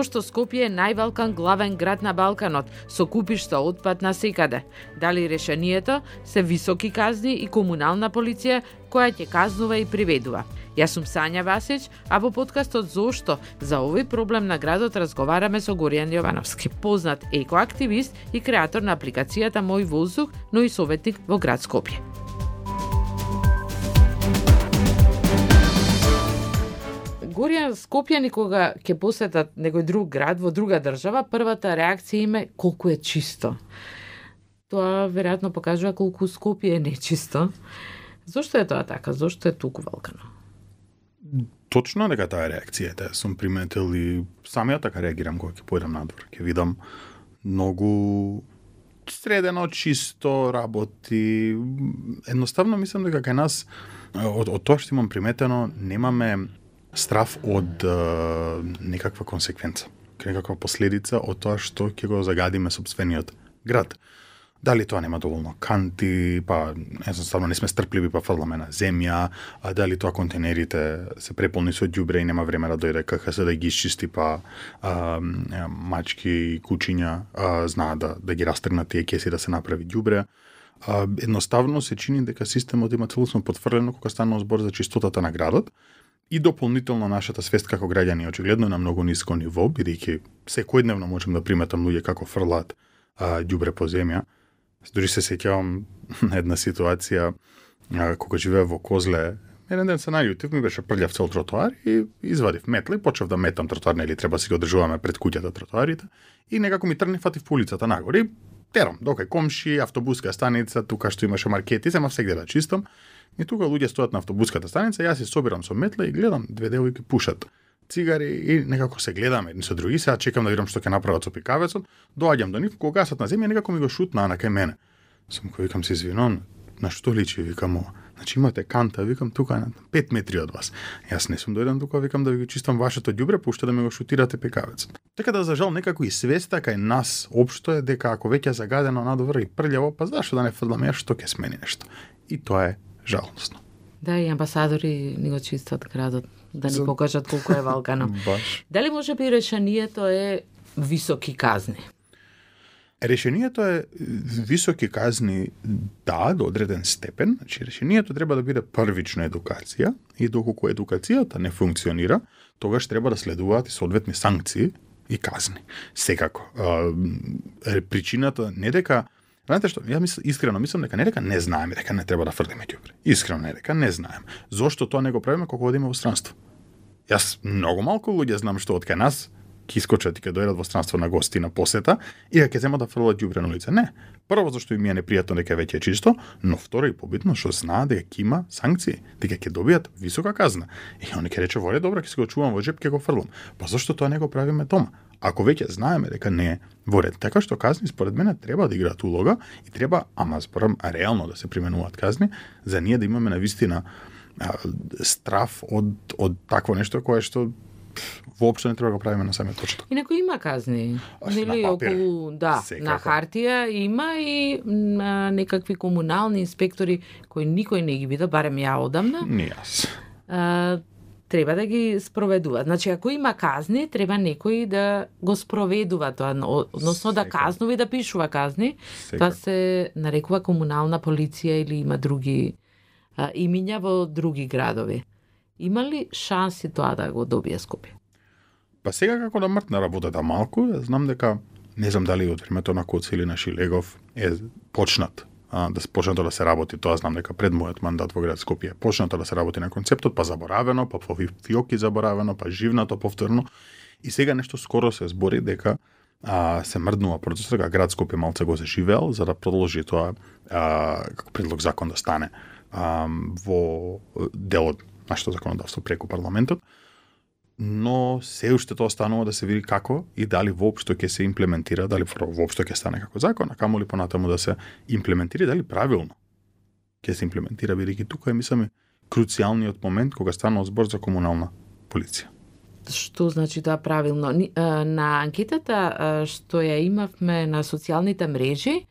Зошто Скопје е највалкан главен град на Балканот, со купишта отпад на секаде? Дали решението се високи казни и комунална полиција која ќе казнува и приведува? Јас сум Сања Васич, а во подкастот Зошто за овој проблем на градот разговараме со Горијан Јовановски, познат екоактивист и креатор на апликацијата Мој воздух, но и советник во град Скопје. Горија Скопје никога ќе посетат некој друг град во друга држава, првата реакција им е колку е чисто. Тоа веројатно покажува колку Скопје е нечисто. Зошто е тоа така? Зошто е толку валкано? Точно дека таа реакција е, сум приметил и самиот така реагирам кога ќе појдам надвор. Ќе видам многу средено, чисто работи. Едноставно мислам дека кај нас од, од тоа што имам приметено немаме страв од е, некаква консеквенца, некаква последица од тоа што ќе го загадиме собствениот град. Дали тоа нема доволно канти, па едноставно не сме стрпливи, па фрламе на земја, а дали тоа контейнерите се преполни со ѓубре и нема време да дојде КХС да ги исчисти, па а, мачки и кучиња а, знаат да, да ги растргнат тие кеси да се направи ѓубре. А, едноставно се чини дека системот има целосно потврлено кога станува збор за чистотата на градот и дополнително нашата свест како граѓани очигледно на многу ниско ниво, бидејќи секојдневно можам да приметам луѓе како фрлаат ѓубре по земја. Дори се сеќавам на една ситуација а, кога живеев во Козле, еден ден се најутив, ми беше прљав цел тротоар и извадив метла и почев да метам тротоар, нели треба да си го одржуваме пред куќата тротоарите и некако ми тргне фатив по улицата нагоре терам, докај комши, автобуска станица, тука што имаше маркети, сема всегде да чистам. И тука луѓе стојат на автобуската станица, јас се собирам со метла и гледам две девојки пушат цигари и некако се гледаме едни со други. Сега чекам да видам што ќе направат со пикавецот. Доаѓам до нив, кога гасат на земја, некако ми го шутнаа на кај мене. Сум кој викам се извинон, на што личи викам ова? Значи имате канта, викам тука на 5 метри од вас. Јас не сум дојден тука, викам да ви го чистам вашето ѓубре, пуште да ми го шутирате пекавецот. Така да за жал некако и свеста кај нас општо е дека ако веќе загадено надвор и прљаво, па зашто да не фрламе што ќе смени нешто. И тоа е жалосно. Да, и амбасадори ни го чистат градот, да ни За... покажат колку е валкано. Баш. Дали може би решението е високи казни? Решението е високи казни да, до одреден степен. Значи, решението треба да биде првична едукација и доколку едукацијата не функционира, тогаш треба да следуваат и соодветни санкции и казни. Секако. Причината не дека Знаете што, ја мислам, искрено мислам дека не дека не знаеме дека не треба да фрлиме ѓубре. Искрено не дека не знаем. Зошто тоа не го правиме кога одиме во странство? Јас многу малку луѓе знам што од кај нас ќе искочат и ќе дојдат во странство на гости на посета и да ќе земат да фрлат ѓубре на улица. Не. Прво зашто им е непријатно дека веќе е чисто, но второ и побитно што знаат дека ќе има санкции, дека ќе добијат висока казна. И они ќе рече, "Воле, добро, ќе се го чувам во джеп, ќе го фрлам." Па зашто тоа не го правиме дома? Ако веќе знаеме дека не е во ред, така што казни според мене треба да играат улога и треба, ама спорам реално да се применуваат казни, за ние да имаме на вистина страф од од такво нешто кое што воопшто не треба да го правиме на самиот почеток. Инаку има казни. Нели околу да, Секако. на хартија има и на некакви комунални инспектори кои никој не ги вида, барем ја одамна. Не јас треба да ги спроведува. Значи, ако има казни, треба некој да го спроведува тоа, односно да казнува и да пишува казни. Секако. Тоа се нарекува комунална полиција или има други а, имиња во други градови. Има ли шанси тоа да го добие Скопје? Па сега како да мртна работата малку, знам дека не знам дали од времето на Коци или на Шилегов е почнат а, да почнато да се работи, тоа знам дека пред мојот мандат во град Скопје почнато да се работи на концептот, па заборавено, па во фиоки заборавено, па живнато повторно. И сега нешто скоро се збори дека а, се мрднува процесот, дека град Скопје малце го заживеал за да продолжи тоа а, како предлог закон да стане а, во делот нашето законодавство преку парламентот но се уште тоа станува да се види како и дали воопшто ќе се имплементира, дали воопшто ќе стане како закон, а камо ли понатаму да се имплементира, дали правилно ќе се имплементира, бидејќи тука е мислам круцијалниот момент кога станува збор за комунална полиција. Што значи тоа правилно? На анкетата што ја имавме на социјалните мрежи,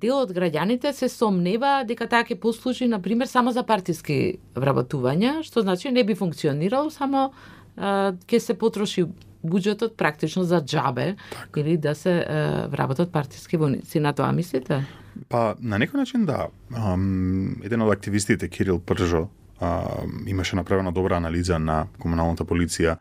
дел од граѓаните се сомнева дека таа ќе послужи, на пример, само за партиски вработувања, што значи не би функционирало, само ќе се потроши буџетот практично за џабе Така. или да се е, вработат партиски војници. На тоа мислите? Па, на некој начин да. Um, еден од активистите, Кирил Пржо, имаше направена добра анализа на комуналната полиција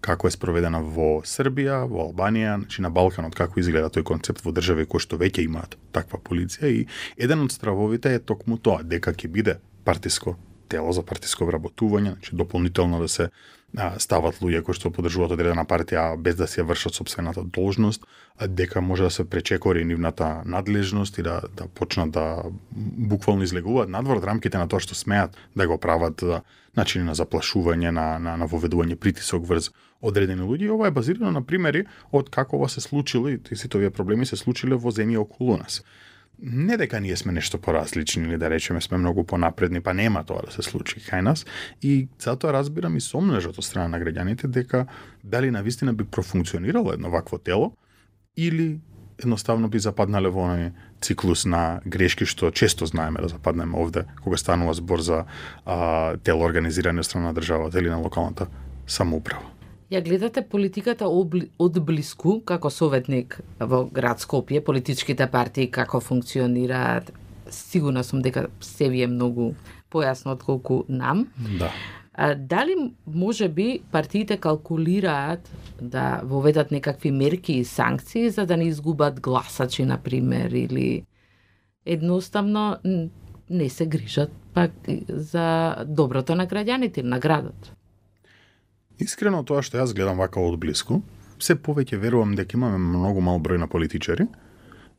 како е спроведена во Србија, во Албанија, значи на Балканот како изгледа тој концепт во држави кои што веќе имаат таква полиција и еден од стравовите е токму тоа дека ќе биде партиско тело за партиско вработување, значи дополнително да се а, стават луѓе кои што поддржуваат одредена партија без да се вршат собствената должност, дека може да се пречекори нивната надлежност и да да почнат да буквално излегуваат надвор од рамките на тоа што смеат да го прават да, начини на заплашување, на, на, на воведување притисок врз одредени луѓе. Ова е базирано на примери од како ова се случило и сите овие проблеми се случиле во земји околу нас не дека ние сме нешто поразлични или да речеме сме многу понапредни, па нема тоа да се случи кај нас. И затоа разбирам и сомнежот од страна на граѓаните дека дали на вистина би профункционирало едно вакво тело или едноставно би западнале во оној циклус на грешки што често знаеме да западнеме овде кога станува збор за а, тело организиране од страна на државата или на локалната самоуправа. Ја гледате политиката од блиску како советник во град Скопје, политичките партии како функционираат. Сигурна сум дека се ви е многу појасно отколку нам. Да. А, дали може би партиите калкулираат да воведат некакви мерки и санкции за да не изгубат гласачи, например, или едноставно не се грижат пак за доброто на граѓаните или на градот? Искрено тоа што јас гледам вака од близко, се повеќе верувам дека имаме многу мал број на политичари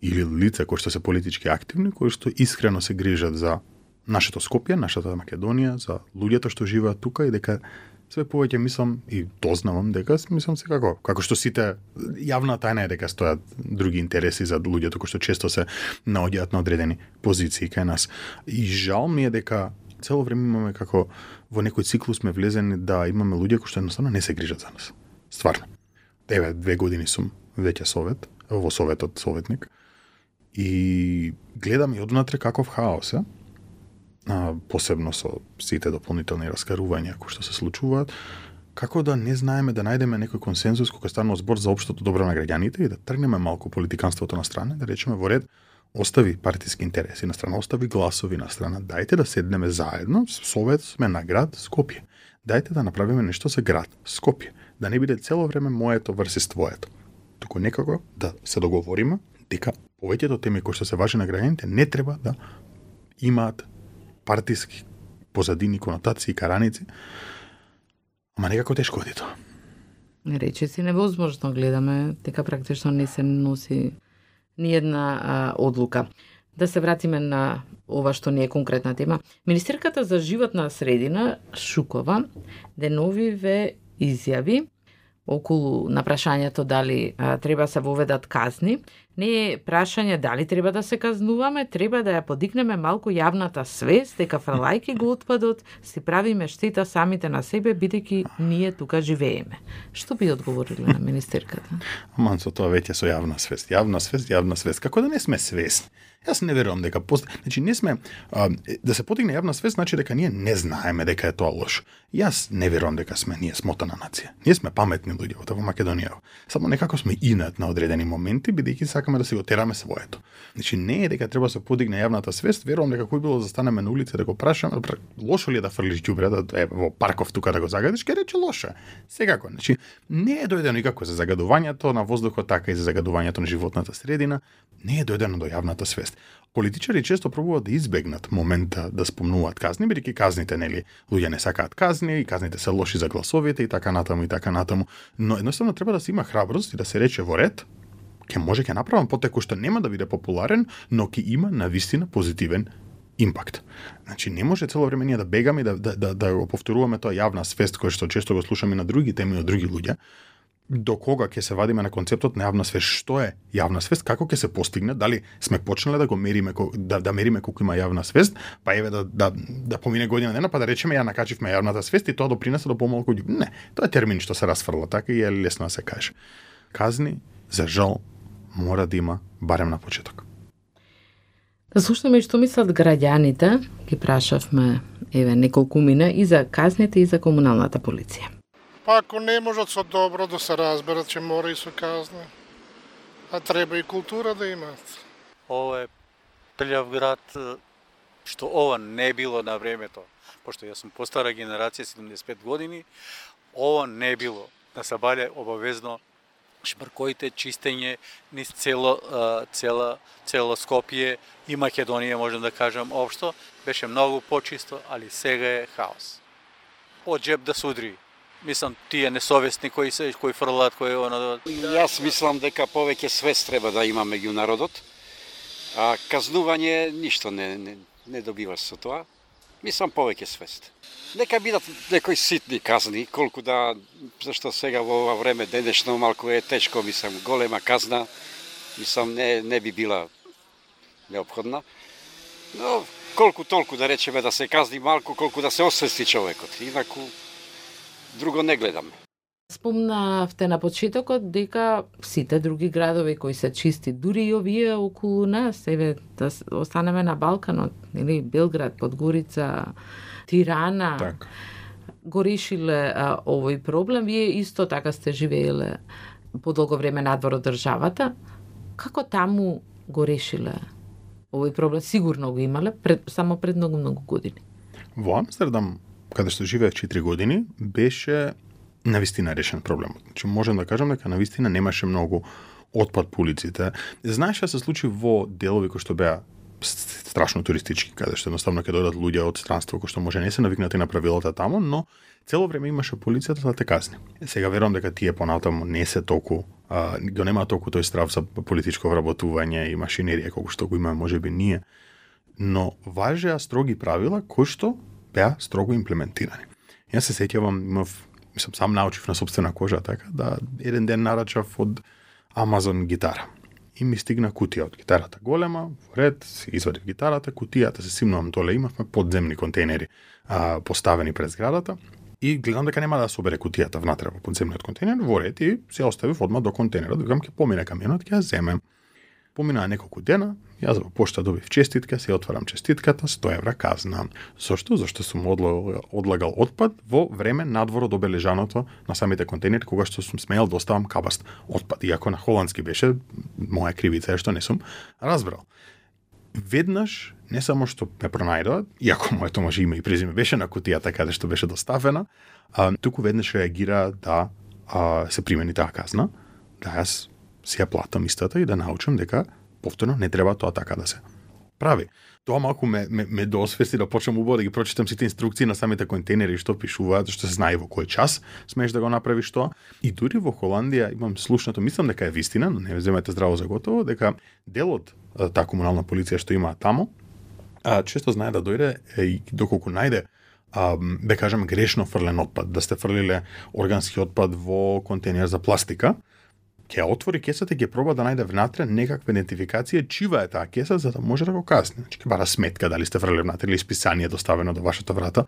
или лица кои што се политички активни, кои што искрено се грижат за нашето Скопје, нашата Македонија, за луѓето што живеат тука и дека све повеќе мислам и дознавам дека мислам се како како што сите јавна тајна е дека стојат други интереси за луѓето кои што често се наоѓаат на одредени позиции кај нас. И жал ми е дека цело време имаме како во некој циклус сме влезени да имаме луѓе кои што едноставно не се грижат за нас. Стварно. Еве, две години сум веќе совет, во советот советник. И гледам и однатре каков хаос е, а, посебно со сите дополнителни раскарувања кои што се случуваат, како да не знаеме да најдеме некој консензус кога станува збор за општото добро на граѓаните и да тргнеме малку политиканството на страна, да речеме во ред, остави партиски интереси на страна, остави гласови на страна. Дајте да седнеме заедно, совет сме на град Скопје. Дајте да направиме нешто за град Скопје. Да не биде цело време моето врсис твоето. Туку некако да се договориме дека повеќето теми кои што се важни на граѓаните не треба да имаат партиски позадини, конотации, караници. Ама некако тешко оди тоа. Рече си невозможно, гледаме дека практично не се носи ни една а, одлука. Да се вратиме на ова што не е конкретна тема. Министерката за животна средина Шукова деновиве изјави околу на прашањето дали а, треба се воведат казни, не е прашање дали треба да се казнуваме, треба да ја подигнеме малку јавната свест дека фрлајки го отпадот, си правиме штета самите на себе бидејќи ние тука живееме. Што би одговориле на министерката? Аман со тоа веќе со јавна свест. Јавна свест, јавна свест. Како да не сме свесни? Јас не верувам дека пост... значи не сме а, да се потигне јавна свест значи дека ние не знаеме дека е тоа лошо. Јас не верувам дека сме ние смотана нација. Ние сме паметни луѓе во Македонија. Само некако сме инат на одредени моменти бидејќи сакаме да се го тераме своето. Значи не е дека треба да се подигне јавната свест, верувам дека кој било да застанеме на улица да го прашаме, лошо ли е да фрлиш ѓубре да е во парков тука да го загадиш, ќе рече лошо. Секако, значи не е дојдено никако за загадувањето на воздухот, така и за загадувањето на животната средина, не е дојдено до јавната свест. Политичари често пробуваат да избегнат момента да спомнуваат казни, бидејќи казните нели луѓе не сакаат казни и казните се лоши за гласовите и така натаму и така натаму, но едноставно треба да се има храброст и да се рече во ред, ќе може ќе направам потеку што нема да биде популарен, но ќе има на вистина позитивен импакт. Значи не може цело време ние да бегаме и да, да, да, да го повторуваме тоа јавна свест која што често го слушаме на други теми од други луѓе, до кога ќе се вадиме на концептот на јавна свест, што е јавна свест, како ќе се постигне, дали сме почнале да го мериме да да мериме колку има јавна свест, па еве да да да помине година дена па да речеме ја накачивме јавната свест и тоа допринесе до помалку Не, тоа е термин што се расфрла така и е лесно да се каже. Казни за жал мора да има барем на почеток. Да слушнеме што мислат граѓаните, ги прашавме еве неколку мина и за казните и за комуналната полиција. Па ако не можат со добро да се разберат, че мора и со казна. А треба и култура да имат. Ова е прљав град, што ова не било на времето. Пошто јас сум постара генерација, 75 години, ова не било. Да на Сабале обавезно шмркоите, чистење низ цело, цела, цело Скопје и Македонија, можем да кажам општо, беше многу почисто, али сега е хаос. Од джеб да судри. Мислам, тие несовесни кои се кои фрлаат кои оно да- Јас мислам дека повеќе свест треба да има меѓу народот. А казнување ништо не, не, не добиваш со тоа. Мислам повеќе свест. Нека бидат некои ситни казни, колку да, зашто сега во ова време денешно малку е тешко, мислам, голема казна, мислам, не, не би била необходна. Но, колку толку да речеме да се казни малку, колку да се освести човекот. Инаку, друго не гледам. Спомнавте на почетокот дека сите други градови кои се чисти, дури и овие околу нас, еве да останеме на Балканот, или Белград, Подгорица, Тирана, Так. го решиле а, овој проблем. Вие исто така сте живееле подолго време надвор од државата. Како таму го решиле овој проблем? Сигурно го имале, пред, само пред многу-многу години. Во Амстердам, каде што живеев 4 години, беше навистина решен проблемот. Значи, можем да кажам дека навистина немаше многу отпад по улиците. Знаеш што се случи во делови кои што беа страшно туристички, каде што едноставно ќе дојдат луѓе од странство кои што може не се навикнати на правилата таму, но цело време имаше полицијата да те казни. Сега верувам дека тие понатаму не се толку а, го нема толку тој страв за политичко вработување и машинерија колку што го имаме можеби ние, но важеа строги правила кои што беа строго имплементирани. Јас се сеќавам, имав, мислам, сам научив на собствена кожа, така, да еден ден нарачав од Амазон гитара. И ми стигна кутија од гитарата голема, во ред, извадив гитарата, кутијата се симнувам доле, имавме подземни контейнери а, поставени пред зградата, и гледам дека нема да собере кутијата внатре во подземниот контейнер, во ред и се оставив одма до контейнерот, викам ќе помине камионот, ќе ја земем. Поминаа неколку дена, јас во пошта добив честитка, се отварам честитката, 100 евра казна. Зошто? Зашто сум одлагал, одлагал отпад во време надвор од обележаното на самите контейнери, кога што сум смеел да оставам кабаст отпад. Иако на холандски беше, моја кривица е што не сум разбрал. Веднаш, не само што ме пронајдоа, иако моето може име и презиме беше на кутијата каде што беше доставена, а, туку веднаш реагира да а, се примени таа казна, да јас си ја платам истата и да научам дека повторно не треба тоа така да се прави. Тоа малку ме, ме, ме досвести да почнам убаво да ги прочитам сите инструкции на самите контейнери што пишуваат, што се знае во кој час смееш да го направиш тоа. И дури во Холандија имам слушнато, мислам дека е вистина, но не земете здраво за готово, дека делот таа комунална полиција што има таму, а, често знае да дојде е, и доколку најде а, да кажем грешно фрлен отпад, да сте фрлиле органски отпад во контейнер за пластика, ќе отвори кесата и ќе проба да најде внатре некаква идентификација чива е таа кеса за да може да го касне. Значи ќе бара сметка дали сте фрлили внатре или списание доставено до вашата врата.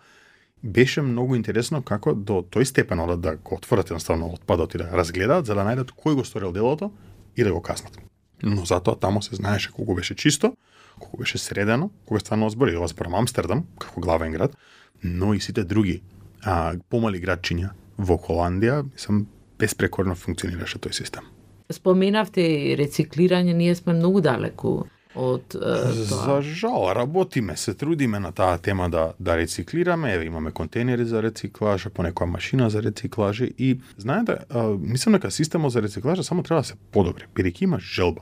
Беше многу интересно како до тој степен одат да го отворат едноставно отпадот и да разгледаат за да најдат кој го сторил делото и да го каснат. Но затоа таму се знаеше колку беше чисто, колку беше средено, кога станува збор и ова зборам Амстердам како главен град, но и сите други а, помали градчиња во Холандија, мислам, беспрекорно функционираше тој систем. Споменавте и рециклирање, ние сме многу далеку од е, За тоа. жал, работиме, се трудиме на таа тема да да рециклираме, еве имаме контейнери за рециклажа, понекоја машина за рециклажа и знаете, а, мислам дека системот за рециклажа само треба да се подобри, бидејќи има желба.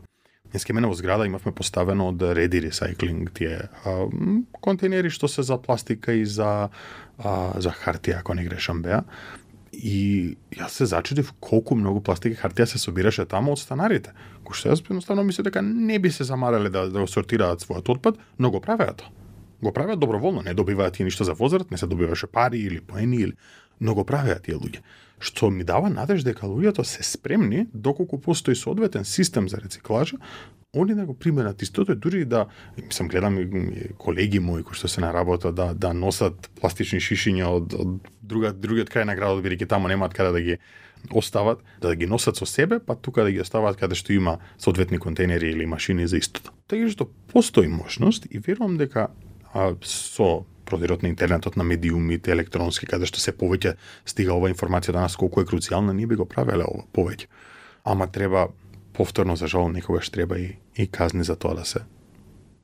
Днеска мене во зграда имавме поставено од Ready Recycling тие а, контейнери што се за пластика и за а, за хартија, ако не грешам беа. И јас се зачудив колку многу пластика и хартија се собираше таму од станарите, кој што јас едноставно мислев дека не би се замарале да, да го сортираат својот отпад, но го правеа тоа. Го правеа доброволно, не добиваат тие ништо за возраст, не се добиваше пари или поени или но го правеа тие луѓе. Што ми дава надеж дека луѓето се спремни доколку постои соодветен систем за рециклажа, они да го применат истото, дури и да, мислам, гледам колеги мои кои што се на работа да, да носат пластични шишиња од, од друга, другиот крај на градот, бидејќи таму немаат каде да ги остават, да ги носат со себе, па тука да ги остават каде што има соодветни контейнери или машини за истото. Така што постои можност и верувам дека а, со продирот на интернетот, на медиумите, електронски, каде што се повеќе стига ова информација данас колку е круцијална, ние би го правеле ова повеќе. Ама треба повторно за жал некогаш треба и, и казни за тоа да се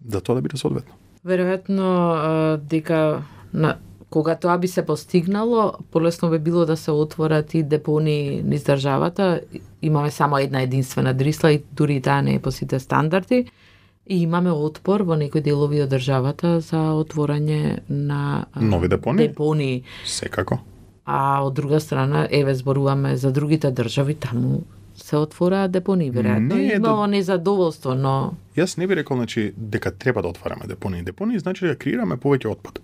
за тоа да биде соодветно. Веројатно дека на кога тоа би се постигнало, полесно би било да се отворат и депони низ државата. Имаме само една единствена дрисла и дури и таа не е по сите стандарди. И имаме отпор во некои делови од државата за отворање на Нови депони? депони. Секако. А од друга страна, еве зборуваме за другите држави, таму се отвораат депони, веројатно. Не Имало до- незадоволство, но Јас не би рекол значи дека треба да отвараме депонии. Депонии значи да креираме повеќе отпад.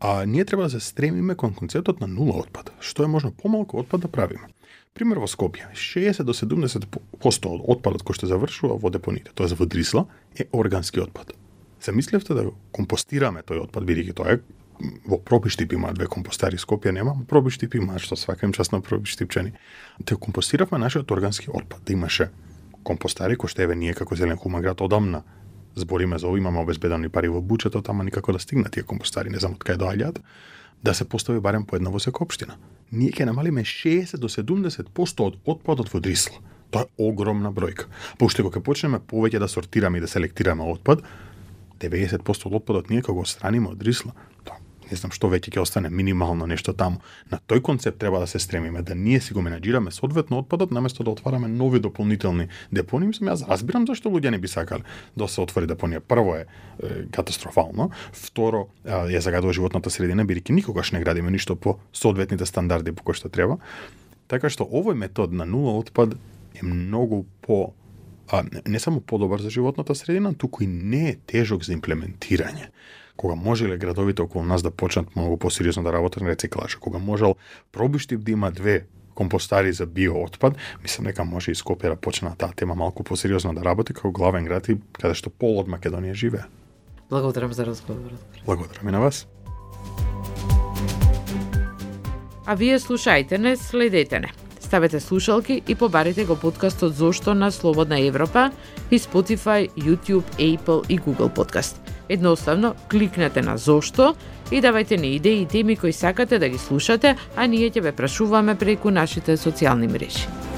А ние треба да се стремиме кон концептот на нула отпад, што е можно помалку отпад да правиме. Пример во Скопје, 60 до 70 посто од отпадот кој што завршува во депоните, тоа во Дрисла, е органски отпад. Замислевте да компостираме тој отпад, бидејќи тоа е во Пробиштип имаат две компостари, Скопје нема, Пробиштип имаат, што свака им част на Пробиштипчани. Те компостиравме нашиот органски отпад, да имаше компостари кои што еве ние како Зелен хуман град одамна збориме за овие, имаме обезбедени пари во буџетот, ама никако да стигнат тие компостари, не знам од кај доаѓаат, да се постави барем по една во секоја општина. Ние ќе намалиме 60 до 70% од отпадот во Дрисл. Тоа е огромна бројка. Па уште кога почнеме повеќе да сортираме и да селектираме отпад, 90% од отпадот ние кога го отстраниме од Дрисла, не знам што веќе ќе остане минимално нешто таму. На тој концепт треба да се стремиме, да ние си го менаџираме соодветно отпадот наместо да отвараме нови дополнителни депонии. Мислам, јас разбирам зашто луѓе не би сакале да се отвори депонија. Прво е, е катастрофално, второ е ја загадува животната средина бидејќи никогаш не градиме ништо по соодветните стандарди по кои што треба. Така што овој метод на нула отпад е многу по а, не- не само подобар за животната средина, туку и не е тежок за имплементирање. Кога можеле градовите околу нас да почнат многу посериозно да работат на рециклажа, кога можел Пробиштип да има две компостари за биоотпад, мислам дека може и Скопје да почне на таа тема малку посериозно да работи како главен град и каде што пол од Македонија живее. благодарам за разговорот. Благодарам и на вас. А вие слушајте не, следете не. Ставете слушалки и побарите го подкастот Зошто на Слободна Европа и Spotify, YouTube, Apple и Google Podcast. Едноставно, кликнете на Зошто и давајте ни идеи и теми кои сакате да ги слушате, а ние ќе ве прашуваме преку нашите социјални мрежи.